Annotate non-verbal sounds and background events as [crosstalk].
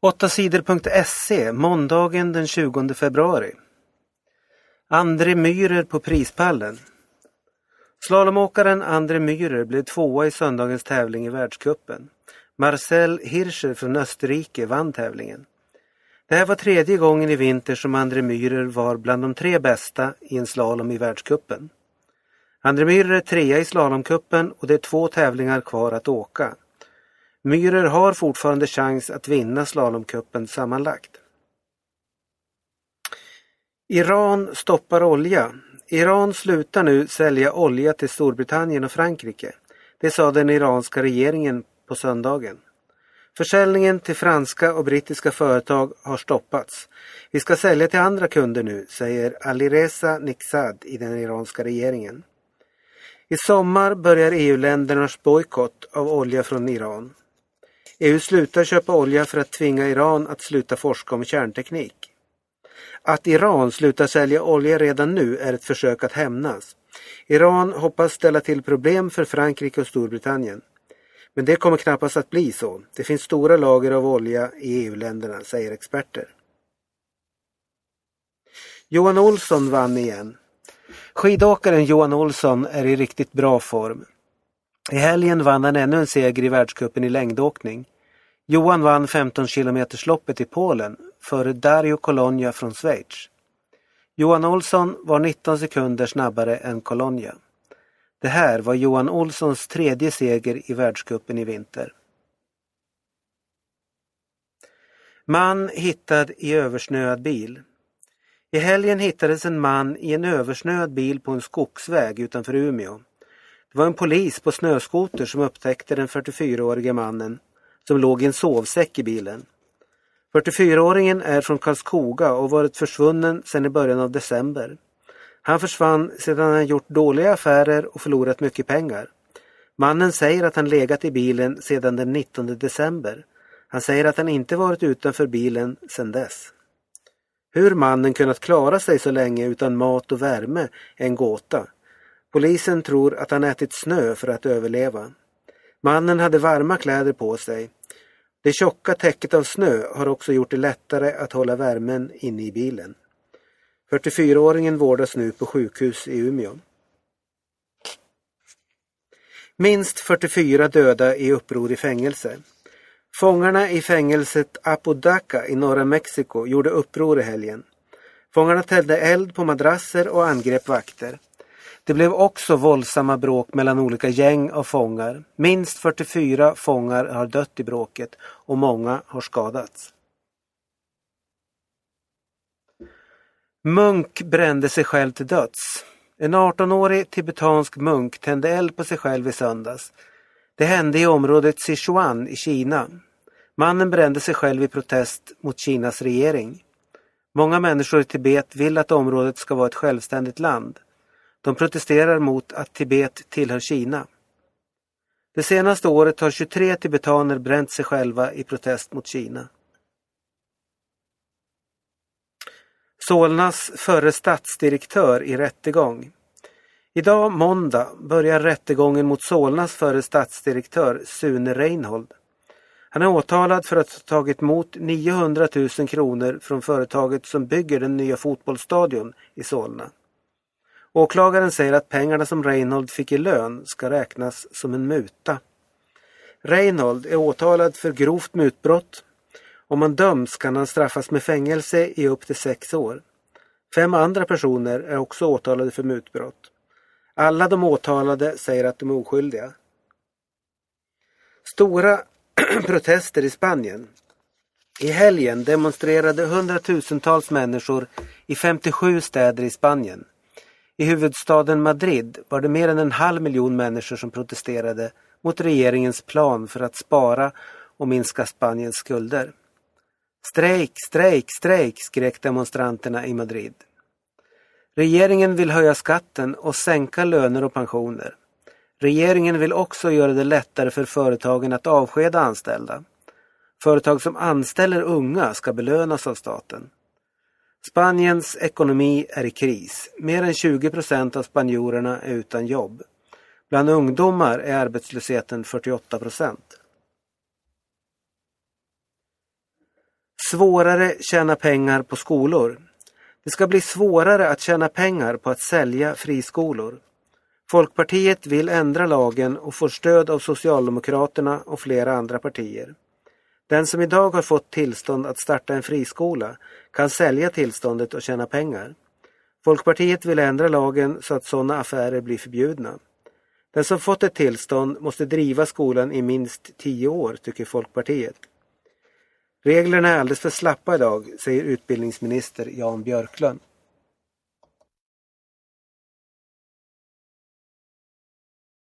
8 sidor.se måndagen den 20 februari. André Myhrer på prispallen. Slalomåkaren André Myhrer blev tvåa i söndagens tävling i världskuppen. Marcel Hirscher från Österrike vann tävlingen. Det här var tredje gången i vinter som André Myhrer var bland de tre bästa i en slalom i världskuppen. André Myhrer är trea i slalomkuppen och det är två tävlingar kvar att åka. Myhrer har fortfarande chans att vinna slalomkuppen sammanlagt. Iran stoppar olja. Iran slutar nu sälja olja till Storbritannien och Frankrike. Det sa den iranska regeringen på söndagen. Försäljningen till franska och brittiska företag har stoppats. Vi ska sälja till andra kunder nu, säger Alireza Niksad i den iranska regeringen. I sommar börjar EU-ländernas bojkott av olja från Iran. EU slutar köpa olja för att tvinga Iran att sluta forska om kärnteknik. Att Iran slutar sälja olja redan nu är ett försök att hämnas. Iran hoppas ställa till problem för Frankrike och Storbritannien. Men det kommer knappast att bli så. Det finns stora lager av olja i EU-länderna, säger experter. Johan Olsson vann igen. Skidåkaren Johan Olsson är i riktigt bra form. I helgen vann han ännu en seger i världscupen i längdåkning. Johan vann 15 kilometersloppet i Polen före Dario Colonia från Schweiz. Johan Olsson var 19 sekunder snabbare än Colonia. Det här var Johan Olssons tredje seger i världscupen i vinter. Man hittad i översnöad bil. I helgen hittades en man i en översnöad bil på en skogsväg utanför Umeå. Det var en polis på snöskoter som upptäckte den 44-årige mannen som låg i en sovsäck i bilen. 44-åringen är från Karlskoga och varit försvunnen sedan i början av december. Han försvann sedan han gjort dåliga affärer och förlorat mycket pengar. Mannen säger att han legat i bilen sedan den 19 december. Han säger att han inte varit utanför bilen sedan dess. Hur mannen kunnat klara sig så länge utan mat och värme är en gåta. Polisen tror att han ätit snö för att överleva. Mannen hade varma kläder på sig. Det tjocka täcket av snö har också gjort det lättare att hålla värmen inne i bilen. 44-åringen vårdas nu på sjukhus i Umeå. Minst 44 döda i uppror i fängelse. Fångarna i fängelset Apodaca i norra Mexiko gjorde uppror i helgen. Fångarna tände eld på madrasser och angrep vakter. Det blev också våldsamma bråk mellan olika gäng av fångar. Minst 44 fångar har dött i bråket och många har skadats. Munk brände sig själv till döds. En 18-årig tibetansk munk tände eld på sig själv i söndags. Det hände i området Sichuan i Kina. Mannen brände sig själv i protest mot Kinas regering. Många människor i Tibet vill att området ska vara ett självständigt land. De protesterar mot att Tibet tillhör Kina. Det senaste året har 23 tibetaner bränt sig själva i protest mot Kina. Solnas förre stadsdirektör i rättegång. Idag måndag börjar rättegången mot Solnas förre stadsdirektör Sune Reinhold. Han är åtalad för att ha tagit emot 900 000 kronor från företaget som bygger den nya fotbollsstadion i Solna. Åklagaren säger att pengarna som Reinhold fick i lön ska räknas som en muta. Reinhold är åtalad för grovt mutbrott. Om han döms kan han straffas med fängelse i upp till sex år. Fem andra personer är också åtalade för mutbrott. Alla de åtalade säger att de är oskyldiga. Stora [clears throat] protester i Spanien. I helgen demonstrerade hundratusentals människor i 57 städer i Spanien. I huvudstaden Madrid var det mer än en halv miljon människor som protesterade mot regeringens plan för att spara och minska Spaniens skulder. Strejk, strejk, strejk, skrek demonstranterna i Madrid. Regeringen vill höja skatten och sänka löner och pensioner. Regeringen vill också göra det lättare för företagen att avskeda anställda. Företag som anställer unga ska belönas av staten. Spaniens ekonomi är i kris. Mer än 20 procent av spanjorerna är utan jobb. Bland ungdomar är arbetslösheten 48 procent. Svårare tjäna pengar på skolor. Det ska bli svårare att tjäna pengar på att sälja friskolor. Folkpartiet vill ändra lagen och får stöd av Socialdemokraterna och flera andra partier. Den som idag har fått tillstånd att starta en friskola kan sälja tillståndet och tjäna pengar. Folkpartiet vill ändra lagen så att sådana affärer blir förbjudna. Den som fått ett tillstånd måste driva skolan i minst tio år, tycker Folkpartiet. Reglerna är alldeles för slappa idag, säger utbildningsminister Jan Björklund.